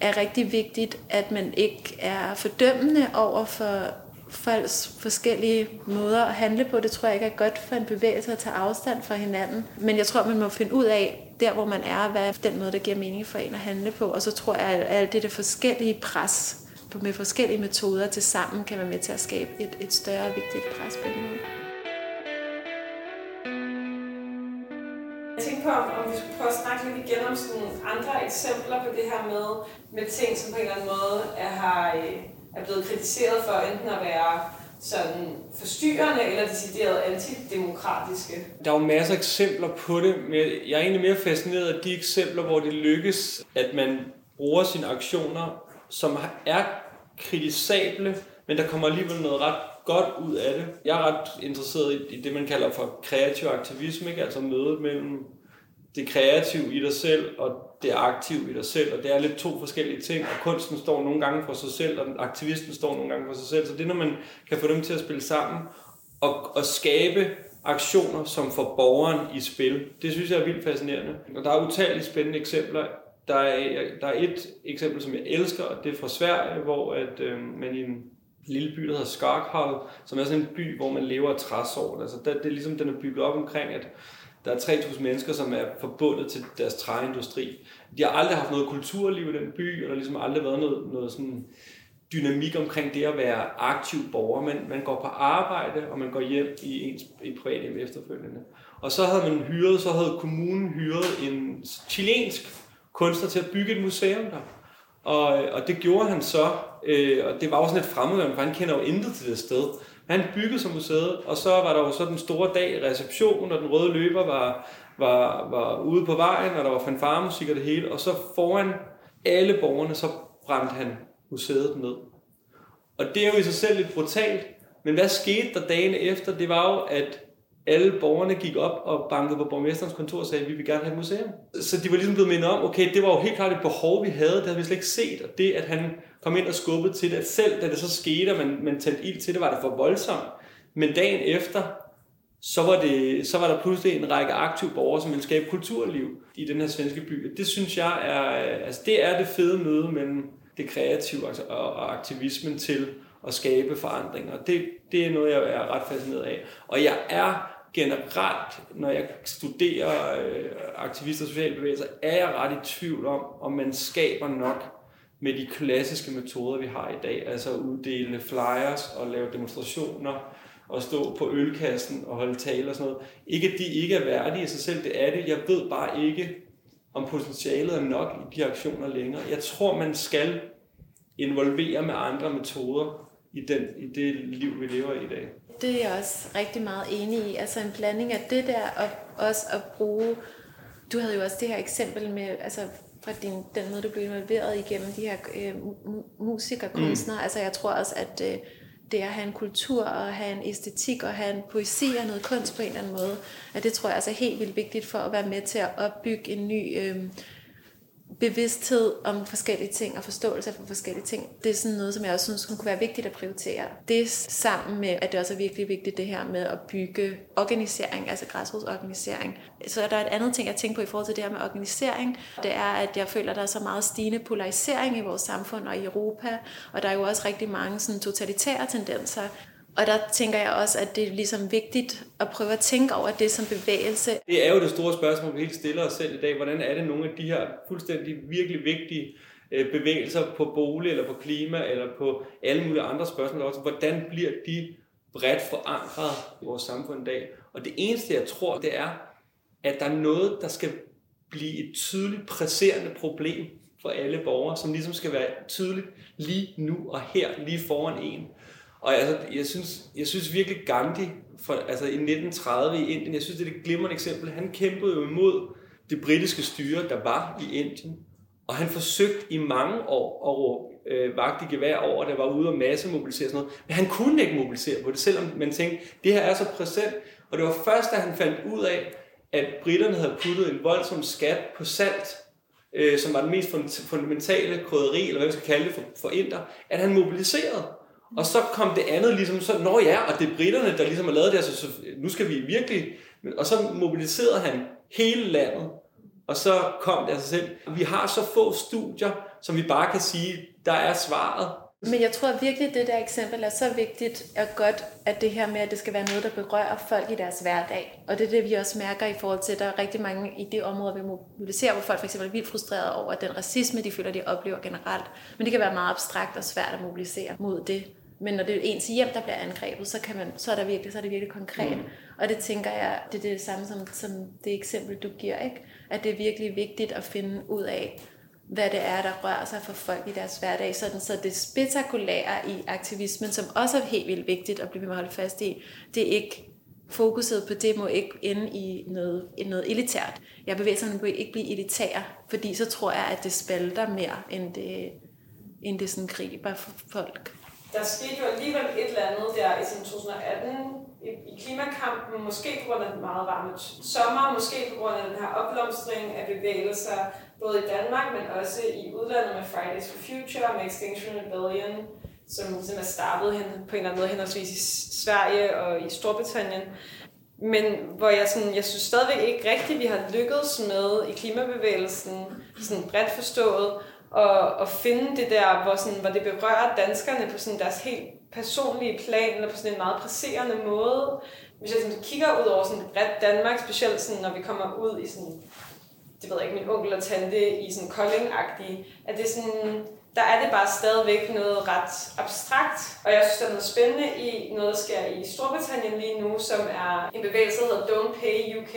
er rigtig vigtigt, at man ikke er fordømmende over for folks forskellige måder at handle på. Det tror jeg ikke er godt for en bevægelse at tage afstand fra hinanden. Men jeg tror, man må finde ud af, der hvor man er, hvad er den måde, der giver mening for en at handle på. Og så tror jeg, at alt det der forskellige pres med forskellige metoder til sammen kan være med til at skabe et, et større vigtigt pres på en måde. Jeg tænkte på, om vi skulle prøve at snakke lidt igen om sådan andre eksempler på det her med, med ting, som på en eller anden måde er, har, øh, er blevet kritiseret for enten at være sådan forstyrrende eller decideret antidemokratiske. Der er jo masser af eksempler på det, men jeg er egentlig mere fascineret af de eksempler, hvor det lykkes, at man bruger sine aktioner, som er kritisable, men der kommer alligevel noget ret godt ud af det. Jeg er ret interesseret i, det, man kalder for kreativ aktivisme, ikke? altså mødet mellem det kreative i dig selv og det aktive i dig selv, og det er lidt to forskellige ting, og kunsten står nogle gange for sig selv, og aktivisten står nogle gange for sig selv, så det er, når man kan få dem til at spille sammen, og, og skabe aktioner, som får borgeren i spil. Det synes jeg er vildt fascinerende. Og der er utallige spændende eksempler. Der er, der er et eksempel, som jeg elsker, og det er fra Sverige, hvor at, øh, man i en lille by, der hedder Skarkhal, som er sådan en by, hvor man lever af træsår. Altså, der, det er ligesom, den er bygget op omkring, at der er 3.000 mennesker, som er forbundet til deres træindustri. De har aldrig haft noget kulturliv i den by, og der har ligesom aldrig været noget, noget sådan dynamik omkring det at være aktiv borger. Man, man går på arbejde, og man går hjem i ens i privat hjem efterfølgende. Og så havde man hyret, så havde kommunen hyret en chilensk kunstner til at bygge et museum der. Og, og det gjorde han så, øh, og det var også lidt fremmed, for han kender jo intet til det sted. Han byggede som museet, og så var der jo så den store dag reception, og den røde løber var, var, var ude på vejen, og der var fanfaremusik og det hele, og så foran alle borgerne, så brændte han museet ned. Og det er jo i sig selv lidt brutalt, men hvad skete der dagen efter? Det var jo, at alle borgerne gik op og bankede på borgmesterens kontor og sagde, at vi vil gerne have et museum. Så de var ligesom blevet mindet om, okay, det var jo helt klart et behov, vi havde, det havde vi slet ikke set, og det, at han kom ind og skubbede til det, at selv da det så skete, og man, man tændte ild til det, var det for voldsomt. Men dagen efter, så var, det, så var der pludselig en række aktive borgere, som ville skabe kulturliv i den her svenske by. Det synes jeg er, altså det er det fede møde mellem det kreative altså, og aktivismen til at skabe forandringer. Det, det er noget, jeg er ret fascineret af. Og jeg er generelt, når jeg studerer øh, aktivister og sociale bevægelser, er jeg ret i tvivl om, om man skaber nok med de klassiske metoder, vi har i dag. Altså at uddele flyers og lave demonstrationer og stå på ølkassen og holde tale og sådan noget. Ikke at de ikke er værdige i sig selv, det er det. Jeg ved bare ikke, om potentialet er nok i de aktioner længere. Jeg tror, man skal involvere med andre metoder i, den, i det liv, vi lever i i dag. Det er jeg også rigtig meget enig i. Altså en blanding af det der, og også at bruge... Du havde jo også det her eksempel med, altså fra din, den måde, du blev involveret igennem de her øh, musikerkunstnere. Mm. Altså jeg tror også, at øh, det at have en kultur og have en æstetik og have en poesi og noget kunst på en eller anden måde, at det tror jeg altså er helt vildt vigtigt for at være med til at opbygge en ny... Øh, bevidsthed om forskellige ting og forståelse for forskellige ting. Det er sådan noget, som jeg også synes kunne være vigtigt at prioritere. Det sammen med, at det også er virkelig vigtigt det her med at bygge organisering, altså græsrodsorganisering. Så er der et andet ting, jeg tænker på i forhold til det her med organisering. Det er, at jeg føler, at der er så meget stigende polarisering i vores samfund og i Europa, og der er jo også rigtig mange sådan totalitære tendenser, og der tænker jeg også, at det er ligesom vigtigt at prøve at tænke over det som bevægelse. Det er jo det store spørgsmål, vi helt stiller os selv i dag. Hvordan er det nogle af de her fuldstændig virkelig vigtige øh, bevægelser på bolig, eller på klima, eller på alle mulige andre spørgsmål også. Hvordan bliver de bredt forankret i vores samfund i dag? Og det eneste, jeg tror, det er, at der er noget, der skal blive et tydeligt presserende problem for alle borgere, som ligesom skal være tydeligt lige nu og her, lige foran en. Og altså, jeg, synes, jeg synes virkelig Gandhi, for, altså i 1930 i Indien, jeg synes det er et glimrende eksempel, han kæmpede jo imod det britiske styre, der var i Indien. Og han forsøgte i mange år at råbe øh, vagt i gevær over, at der var ude og masse mobilisere sådan noget. Men han kunne ikke mobilisere på det, selvom man tænkte, det her er så præsent. Og det var først, da han fandt ud af, at britterne havde puttet en voldsom skat på salt, øh, som var den mest fundamentale krydderi, eller hvad vi skal kalde det for, for inder, at han mobiliserede. Og så kom det andet ligesom så, når ja, og det er britterne, der ligesom har lavet det, altså, så nu skal vi virkelig... Og så mobiliserede han hele landet, og så kom det af sig selv. Vi har så få studier, som vi bare kan sige, der er svaret. Men jeg tror virkelig, at det der eksempel er så vigtigt og godt, at det her med, at det skal være noget, der berører folk i deres hverdag. Og det er det, vi også mærker i forhold til, at der er rigtig mange i det område, vi mobiliserer, hvor folk for eksempel er vildt frustrerede over den racisme, de føler, de oplever generelt. Men det kan være meget abstrakt og svært at mobilisere mod det. Men når det er ens hjem, der bliver angrebet, så, kan man, så, er, der virkelig, så er det virkelig konkret. Mm. Og det tænker jeg, det er det samme som, som det eksempel, du giver. Ikke? At det er virkelig vigtigt at finde ud af, hvad det er, der rører sig for folk i deres hverdag. Sådan, så det spektakulære i aktivismen, som også er helt vildt vigtigt at blive holdt fast i, det er ikke fokuset på det må ikke ende i noget, i noget elitært. Jeg bevæger sig må ikke blive elitær, fordi så tror jeg, at det spalter mere, end det, end det sådan griber for folk der skete jo alligevel et eller andet der i 2018 i, i klimakampen, måske på grund af den meget varme sommer, måske på grund af den her opblomstring af bevægelser, både i Danmark, men også i udlandet med Fridays for Future, med Extinction Rebellion, som, ligesom er startet hen, på en eller anden måde henholdsvis i Sverige og i Storbritannien. Men hvor jeg, sådan, jeg synes stadigvæk ikke rigtigt, vi har lykkedes med i klimabevægelsen, sådan bredt forstået, og, og finde det der, hvor, sådan, hvor det berører danskerne på sådan deres helt personlige plan, eller på sådan en meget presserende måde. Hvis jeg sådan kigger ud over sådan bredt Danmark, specielt sådan, når vi kommer ud i sådan, det ved jeg ikke, min onkel og tante i sådan kolding at det er sådan, der er det bare stadigvæk noget ret abstrakt. Og jeg synes, der er noget spændende i noget, der sker i Storbritannien lige nu, som er en bevægelse, der hedder Don't Pay UK,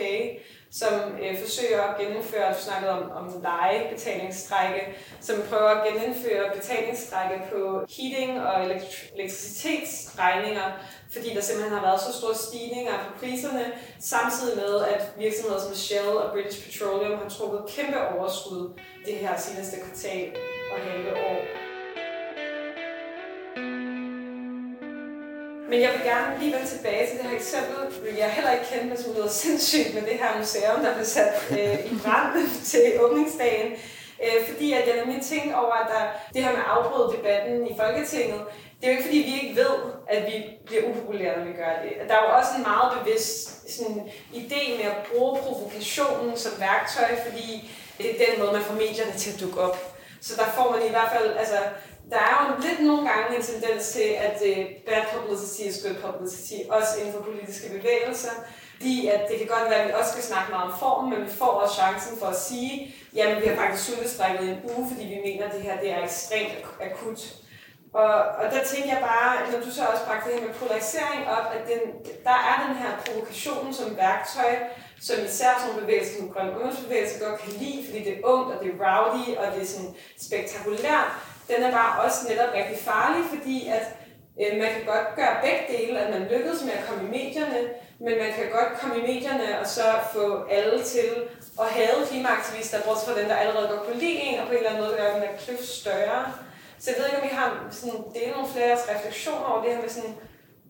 som øh, forsøger at genindføre, du snakkede om, om legebetalingsstrække, som prøver at genindføre betalingsstrække på heating og elektricitetsregninger, fordi der simpelthen har været så store stigninger på priserne, samtidig med, at virksomheder som Shell og British Petroleum har trukket kæmpe overskud det her seneste kvartal og halve år. Men jeg vil gerne lige vende tilbage til det her eksempel, vil jeg heller ikke kende, som lyder sindssygt med det her museum, der blev sat øh, i brand [LAUGHS] til åbningsdagen. Øh, fordi at jeg nemlig tænkte over, at der, det her med at afbryde debatten i Folketinget, det er jo ikke fordi, vi ikke ved, at vi bliver upopulære, når vi gør det. Der er jo også en meget bevidst sådan, idé med at bruge provokationen som værktøj, fordi det er den måde, man får medierne til at dukke op. Så der får man i hvert fald, altså, der er jo lidt nogle gange en tendens til, at øh, bad publicity is good publicity, også inden for politiske bevægelser. Fordi at det kan godt være, at vi også skal snakke meget om formen, men vi får også chancen for at sige, jamen vi har faktisk sultestrækket en uge, fordi vi mener, at det her det er ekstremt akut. Og, og der tænker jeg bare, når du så også bragte det her med polarisering op, at den, der er den her provokation som værktøj, som især sådan nogle bevægelser som grøn ungdomsbevægelse godt kan lide, fordi det er ungt, og det er rowdy, og det er sådan spektakulært den er bare også netop rigtig farlig, fordi at øh, man kan godt gøre begge dele, at man lykkes med at komme i medierne, men man kan godt komme i medierne og så få alle til at have klimaaktivister, bortset fra dem, der allerede godt kunne lide en, og på en eller anden måde gøre den der kløft større. Så jeg ved ikke, om vi har sådan, delt nogle flere refleksioner over det her med sådan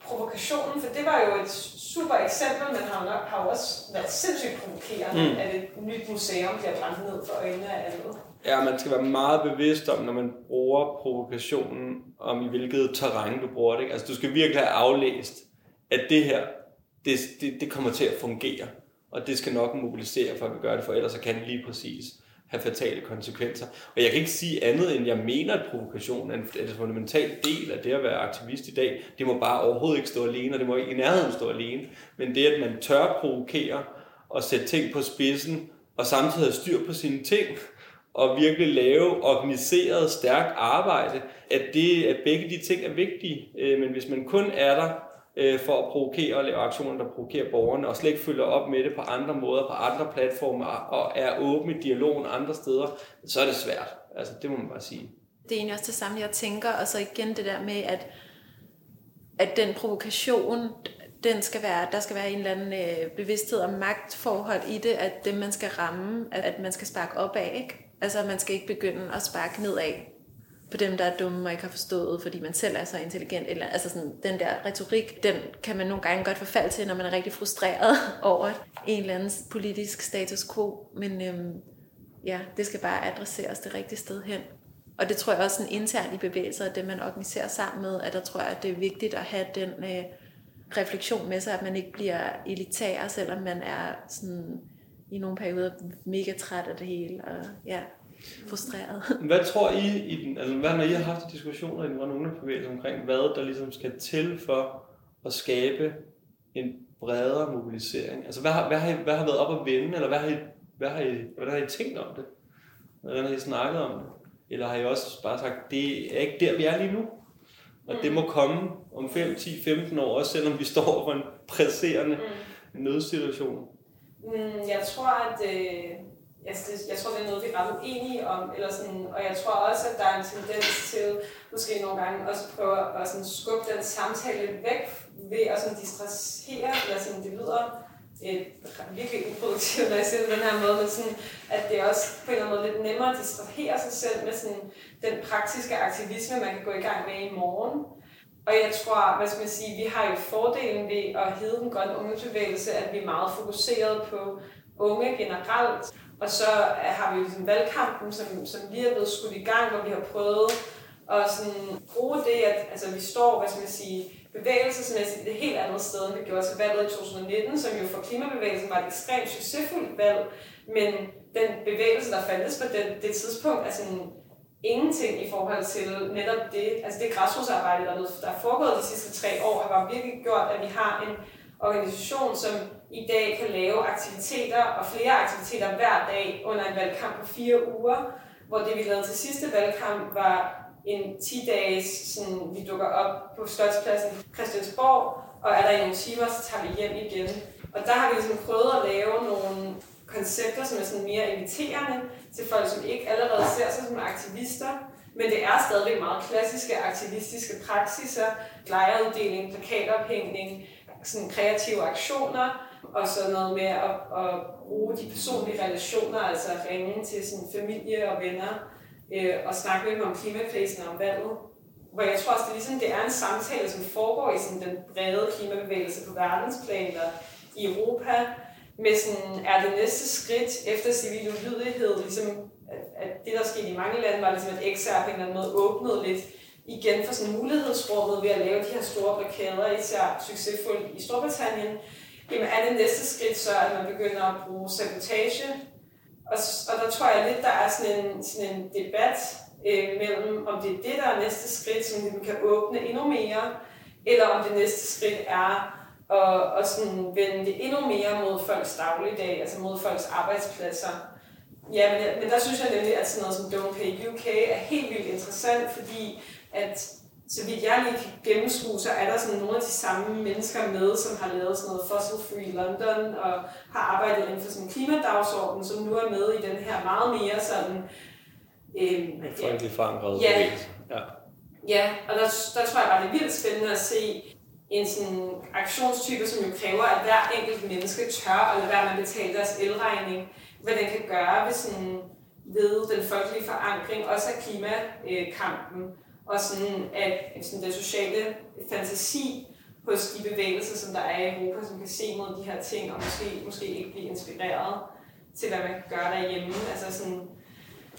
provokationen, for det var jo et super eksempel, men har, nok, har også været sindssygt provokerende, mm. at et nyt museum bliver brændt ned for øjnene af andet. Ja, man skal være meget bevidst om, når man bruger provokationen, om i hvilket terræn du bruger det. Ikke? Altså, du skal virkelig have aflæst, at det her, det, det, det kommer til at fungere. Og det skal nok mobilisere for at gøre det, for ellers så kan det lige præcis have fatale konsekvenser. Og jeg kan ikke sige andet, end jeg mener, at provokation er en, en fundamental del af det at være aktivist i dag. Det må bare overhovedet ikke stå alene, og det må ikke i nærheden stå alene. Men det, at man tør provokere og sætte ting på spidsen, og samtidig have styr på sine ting, og virkelig lave organiseret, stærkt arbejde, at, det, at begge de ting er vigtige. Øh, men hvis man kun er der øh, for at provokere og lave aktioner, der provokerer borgerne, og slet ikke følger op med det på andre måder, på andre platforme, og er åbne i dialogen andre steder, så er det svært. Altså, det må man bare sige. Det er egentlig også det samme, jeg tænker, og så igen det der med, at, at den provokation, den skal være, der skal være en eller anden øh, bevidsthed om magtforhold i det, at det man skal ramme, at, at man skal sparke op af, ikke? Altså, man skal ikke begynde at sparke nedad på dem, der er dumme og ikke har forstået, fordi man selv er så intelligent. Eller, altså sådan, den der retorik, den kan man nogle gange godt forfalde til, når man er rigtig frustreret [LAUGHS] over en eller anden politisk status quo. Men øhm, ja, det skal bare adresseres det rigtige sted hen. Og det tror jeg også sådan internt i bevægelser, det man organiserer sammen med, at der tror jeg, at det er vigtigt at have den øh, refleksion med sig, at man ikke bliver elitær, selvom man er sådan i nogle perioder mega træt af det hele, og ja, frustreret. [LAUGHS] Hvad tror I, i den, altså hvad når I har haft diskussioner i den grønne ungdomsbevægelse omkring, hvad der ligesom skal til for at skabe en bredere mobilisering? Altså hvad har, hvad har, I, hvad har været op at vende, eller hvad har, I, hvad, har I, hvad har I tænkt om det? Hvordan har I snakket om det? Eller har I også bare sagt, det er ikke der, vi er lige nu? Og det må komme om 5, 10, 15 år, også selvom vi står for en presserende mm. nødsituation. Mm, jeg tror, at øh, jeg, jeg tror, det er noget, vi er ret uenige om, eller sådan, og jeg tror også, at der er en tendens til måske nogle gange også prøve at sådan skubbe den samtale væk ved at sådan distrahere, eller sådan, det lyder et virkelig uproduktivt, når jeg siger det på den her måde, men sådan, at det er også på en eller anden måde lidt nemmere at distrahere sig selv med sådan, den praktiske aktivisme, man kan gå i gang med i morgen. Og jeg tror, hvad skal man sige, vi har jo fordelen ved at hedde den grønne ungdomsbevægelse, at vi er meget fokuseret på unge generelt. Og så øh, har vi jo ligesom valgkampen, som, som lige er blevet skudt i gang, hvor vi har prøvet at sådan bruge det, at altså, vi står, hvad skal man sige, bevægelsesmæssigt et helt andet sted, end vi gjorde til valget i 2019, som jo for klimabevægelsen var et ekstremt succesfuldt valg, men den bevægelse, der fandtes på det, det tidspunkt, er sådan ingenting i forhold til netop det, altså det græsrodsarbejde, der, der er foregået de sidste tre år, har bare virkelig gjort, at vi har en organisation, som i dag kan lave aktiviteter og flere aktiviteter hver dag under en valgkamp på fire uger, hvor det vi lavede til sidste valgkamp var en 10-dages, sådan, vi dukker op på Slotspladsen Christiansborg, og er der i nogle timer, så tager vi hjem igen. Og der har vi ligesom prøvet at lave nogle koncepter, som er sådan mere inviterende til folk, som ikke allerede ser sig som aktivister, men det er stadigvæk meget klassiske aktivistiske praksiser, lejeruddeling, plakatophængning, sådan kreative aktioner, og så noget med at, at bruge de personlige relationer, altså ringe til sådan familie og venner, øh, og snakke med dem om klimakrisen og om valget. Hvor jeg tror også, det, er ligesom, det er en samtale, som foregår i sådan den brede klimabevægelse på verdensplan eller i Europa, med sådan, er det næste skridt efter civil ulydighed, ligesom at, at det, der skete i mange lande, var ligesom, at XR på en eller anden måde åbnede lidt igen for sådan mulighedsrummet ved at lave de her store blokader, især succesfuldt i Storbritannien, jamen er det næste skridt så, at man begynder at bruge sabotage. Og, og der tror jeg lidt, der er sådan en, sådan en debat øh, mellem, om det er det, der er næste skridt, som vi kan åbne endnu mere, eller om det næste skridt er at, at sådan vende det endnu mere mod folks dagligdag, altså mod folks arbejdspladser. Ja, men, men der synes jeg nemlig, at sådan noget som Don't Pay UK er helt vildt interessant, fordi at så vidt jeg lige kan gennemskue, så er der sådan nogle af de samme mennesker med, som har lavet sådan noget Fossil Free London og har arbejdet inden for sådan en klimadagsorden, som nu er med i den her meget mere sådan... Øh, Folkelig forankret ja, ja. ja, og der, der tror jeg bare, det er vildt spændende at se en sådan aktionstype, som jo kræver, at hver enkelt menneske tør at lade være med at betale deres elregning, hvad den kan gøre ved, sådan, ved den folkelige forankring, også af klimakampen. Øh, og sådan, at sådan den sociale fantasi hos de bevægelser, som der er i Europa, som kan se mod de her ting, og måske, måske ikke blive inspireret til, hvad man kan gøre derhjemme. Altså sådan,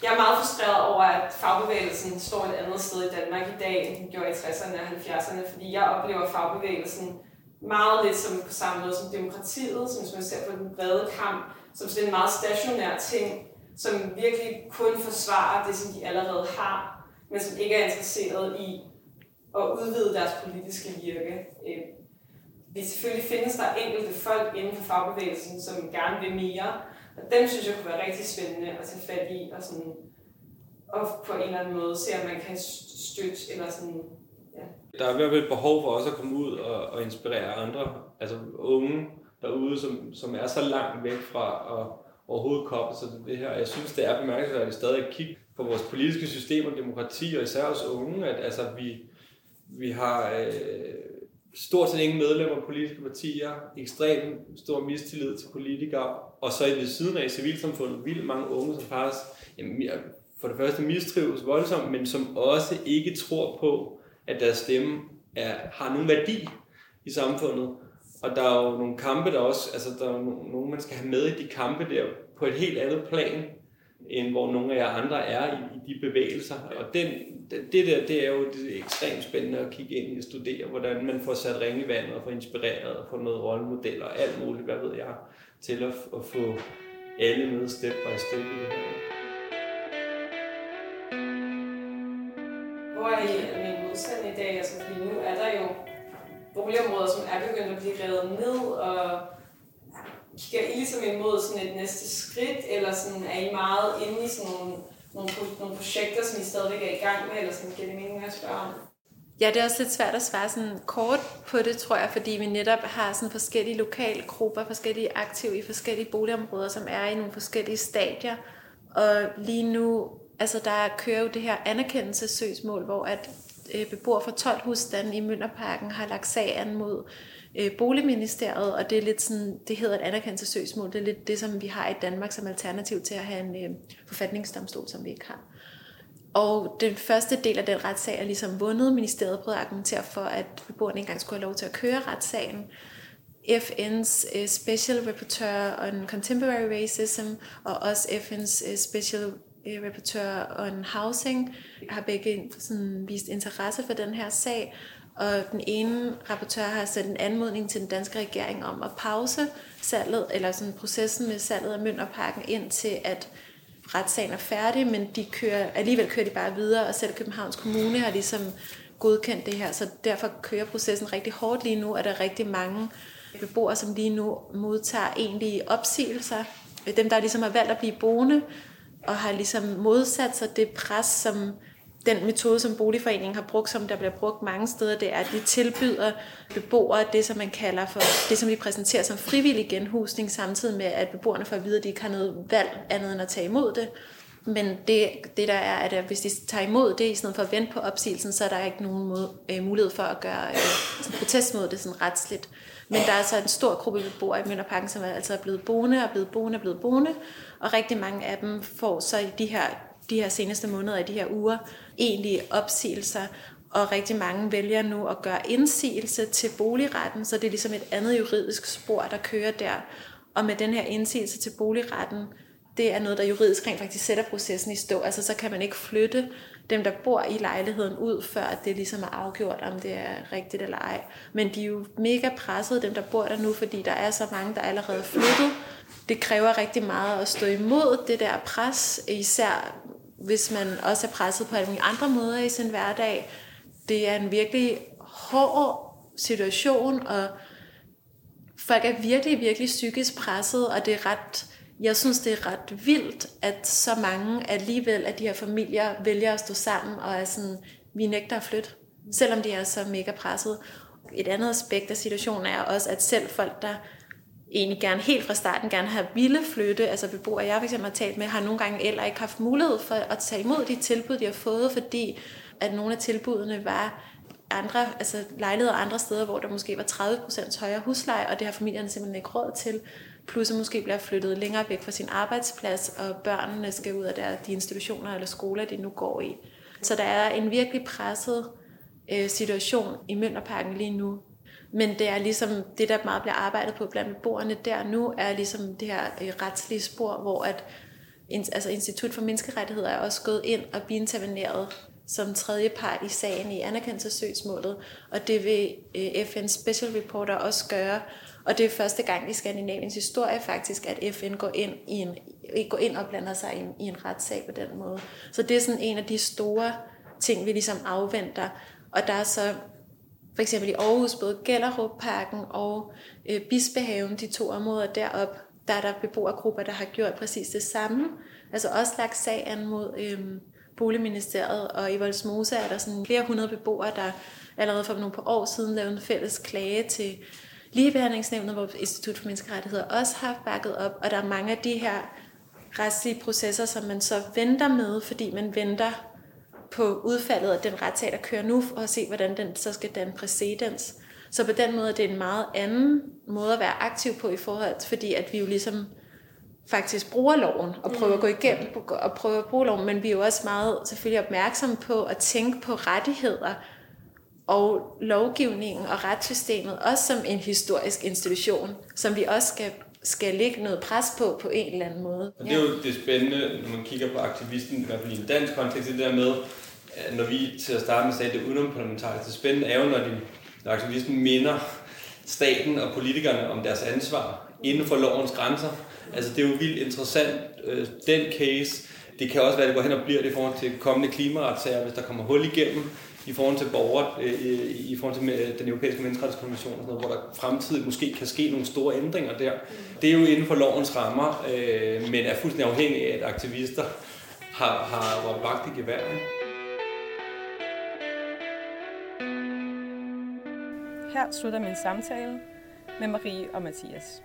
jeg er meget frustreret over, at fagbevægelsen står et andet sted i Danmark i dag, end den gjorde i 60'erne og 70'erne, fordi jeg oplever fagbevægelsen meget lidt som på samme måde som demokratiet, som hvis man ser på den brede kamp, som sådan en meget stationær ting, som virkelig kun forsvarer det, som de allerede har, men som ikke er interesseret i at udvide deres politiske virke. Øh, det selvfølgelig findes der enkelte folk inden for fagbevægelsen, som gerne vil mere, og dem synes jeg kunne være rigtig spændende at tage fat i, og, sådan, og på en eller anden måde se, om man kan støtte, eller sådan, ja. Der er i hvert fald et behov for også at komme ud og, og inspirere andre, altså unge derude, som, som er så langt væk fra at overhovedet koble sig til det her. Jeg synes, det er bemærkelsesværdigt stadig at kigge på vores politiske system og demokrati, og især os unge, at altså, vi, vi har øh, stort set ingen medlemmer af politiske partier, ekstrem stor mistillid til politikere, og så i det siden af civilsamfundet vildt mange unge, som faktisk jamen, for det første mistrives voldsomt, men som også ikke tror på, at deres stemme er, har nogen værdi i samfundet. Og der er jo nogle kampe, der også, altså der er nogen, man skal have med i de kampe der på et helt andet plan, end hvor nogle af jer andre er i, i de bevægelser. Og den, det der, det er jo det er ekstremt spændende at kigge ind i og studere, hvordan man får sat ring i vandet og får inspireret og får noget rollemodeller og alt muligt, hvad ved jeg, til at, at få alle med step by step i det her. Hvor er I min modstand i dag? Altså, fordi nu er der jo boligområder, som er begyndt at blive revet ned, og kigger I ligesom imod sådan et næste skridt, eller sådan, er I meget inde i sådan nogle, nogle, nogle projekter, som I stadigvæk er i gang med, eller sådan, giver det mening at spørge om? Ja, det er også lidt svært at svare sådan kort på det, tror jeg, fordi vi netop har sådan forskellige lokale grupper, forskellige aktive i forskellige boligområder, som er i nogle forskellige stadier. Og lige nu, altså der kører jo det her anerkendelsessøgsmål, hvor at øh, beboere fra 12 husstande i Mønderparken har lagt sag an mod øh, Boligministeriet, og det er lidt sådan, det hedder et anerkendelsesøgsmål. Det er lidt det, som vi har i Danmark som alternativ til at have en øh, forfatningsdomstol, som vi ikke har. Og den første del af den retssag er ligesom vundet. Ministeriet prøvede at argumentere for, at beboerne ikke engang skulle have lov til at køre retssagen. FN's øh, Special Rapporteur on Contemporary Racism og også FN's øh, Special øh, Rapporteur on Housing har begge sådan vist interesse for den her sag, og den ene rapportør har sendt en anmodning til den danske regering om at pause salget, eller sådan processen med salget af Mønderparken ind til at retssagen er færdig, men de kører, alligevel kører de bare videre, og selv Københavns Kommune har ligesom godkendt det her, så derfor kører processen rigtig hårdt lige nu, og der er rigtig mange beboere, som lige nu modtager egentlige opsigelser. Dem, der ligesom har valgt at blive boende, og har ligesom modsat sig det pres, som den metode, som boligforeningen har brugt, som der bliver brugt mange steder, det er, at de tilbyder beboere det, som man kalder for, det som vi præsenterer som frivillig genhusning, samtidig med, at beboerne får at vide, at de ikke har noget valg andet end at tage imod det. Men det, det der er, at hvis de tager imod det, i stedet for at vente på opsigelsen, så er der ikke nogen måde, øh, mulighed for at gøre øh, protest mod det sådan retsligt. Men der er altså en stor gruppe beboere i Mønderparken, som er altså er blevet boende og blevet boende og blevet boende, og rigtig mange af dem får så i de her de her seneste måneder, i de her uger, egentlig opsigelser, og rigtig mange vælger nu at gøre indsigelse til boligretten, så det er ligesom et andet juridisk spor, der kører der. Og med den her indsigelse til boligretten, det er noget, der juridisk rent faktisk sætter processen i stå. Altså så kan man ikke flytte dem, der bor i lejligheden ud, før det ligesom er afgjort, om det er rigtigt eller ej. Men de er jo mega presset, dem der bor der nu, fordi der er så mange, der er allerede flyttet. Det kræver rigtig meget at stå imod det der pres, især hvis man også er presset på alle andre måder i sin hverdag. Det er en virkelig hård situation, og folk er virkelig, virkelig psykisk presset, og det er ret, jeg synes, det er ret vildt, at så mange alligevel af de her familier vælger at stå sammen og er sådan, vi nægter at flytte, selvom de er så mega presset. Et andet aspekt af situationen er også, at selv folk, der egentlig gerne helt fra starten gerne have ville flytte, altså beboere, jeg fx har talt med, har nogle gange eller ikke haft mulighed for at tage imod de tilbud, de har fået, fordi at nogle af tilbudene var andre, altså lejligheder andre steder, hvor der måske var 30% højere husleje, og det har familierne simpelthen ikke råd til. Plus at måske bliver flyttet længere væk fra sin arbejdsplads, og børnene skal ud af der, de institutioner eller skoler, de nu går i. Så der er en virkelig presset øh, situation i Mønderparken lige nu, men det er ligesom det, der meget bliver arbejdet på blandt beboerne der nu, er ligesom det her øh, retslige spor, hvor at altså Institut for Menneskerettigheder er også gået ind og biinterveneret som tredje part i sagen i anerkendelsessøgsmålet, og det vil øh, FN's Special Reporter også gøre. Og det er første gang i Skandinaviens historie faktisk, at FN går ind, i en, går ind og blander sig i en, i en retssag på den måde. Så det er sådan en af de store ting, vi ligesom afventer. Og der er så for eksempel i Aarhus, både Gellerup-parken og øh, Bispehaven, de to områder derop, der er der beboergrupper, der har gjort præcis det samme. Altså også lagt sag an mod øh, Boligministeriet, og i Voldsmose er der sådan flere hundrede beboere, der allerede for nogle par år siden lavede en fælles klage til Ligebehandlingsnævnet, hvor Institut for Menneskerettigheder også har bakket op, og der er mange af de her retslige processer, som man så venter med, fordi man venter på udfaldet af den retssag, der kører nu, og se, hvordan den så skal danne præcedens. Så på den måde er det en meget anden måde at være aktiv på i forhold til, fordi at vi jo ligesom faktisk bruger loven og prøver at gå igennem og prøver at bruge loven, men vi er jo også meget selvfølgelig opmærksomme på at tænke på rettigheder og lovgivningen og retssystemet også som en historisk institution, som vi også skal skal lægge noget pres på på en eller anden måde. Og det er jo det spændende, når man kigger på aktivisten, i hvert fald i en dansk kontekst, det der med, når vi til at starte med sagde, det udenomparlamentariske, det spændende er jo, når, de, når aktivisten minder staten og politikerne om deres ansvar inden for lovens grænser. Altså det er jo vildt interessant, øh, den case. Det kan også være, at det går hen og bliver det i forhold til kommende klimaretssager, hvis der kommer hul igennem i forhold til borgere, øh, i forhold til øh, den europæiske menneskerettighedskonvention, og sådan noget, hvor der fremtidigt måske kan ske nogle store ændringer der. Det er jo inden for lovens rammer, øh, men er fuldstændig afhængig af, at aktivister har, har råbt vagt i gevær. Her slutter min samtale med Marie og Mathias.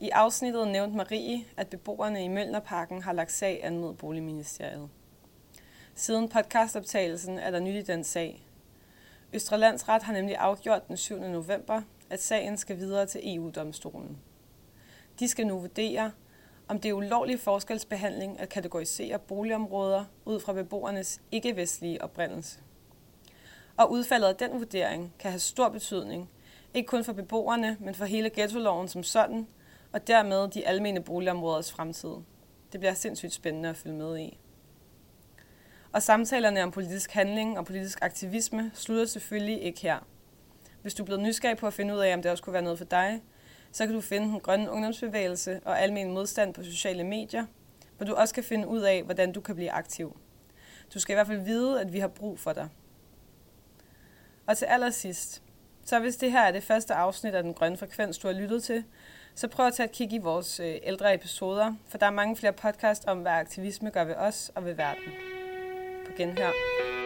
I afsnittet nævnte Marie, at beboerne i Mølnerparken har lagt sag an mod Boligministeriet. Siden podcastoptagelsen er der nyt i den sag. Østre Landsret har nemlig afgjort den 7. november, at sagen skal videre til EU-domstolen. De skal nu vurdere, om det er ulovlig forskelsbehandling at kategorisere boligområder ud fra beboernes ikke-vestlige oprindelse. Og udfaldet af den vurdering kan have stor betydning, ikke kun for beboerne, men for hele ghettoloven som sådan, og dermed de almene boligområders fremtid. Det bliver sindssygt spændende at følge med i. Og samtalerne om politisk handling og politisk aktivisme slutter selvfølgelig ikke her. Hvis du er blevet nysgerrig på at finde ud af, om det også kunne være noget for dig, så kan du finde den grønne ungdomsbevægelse og almen modstand på sociale medier, hvor du også kan finde ud af, hvordan du kan blive aktiv. Du skal i hvert fald vide, at vi har brug for dig. Og til allersidst, så hvis det her er det første afsnit af Den Grønne Frekvens, du har lyttet til, så prøv at tage et kig i vores øh, ældre episoder, for der er mange flere podcast om, hvad aktivisme gør ved os og ved verden. På genhør.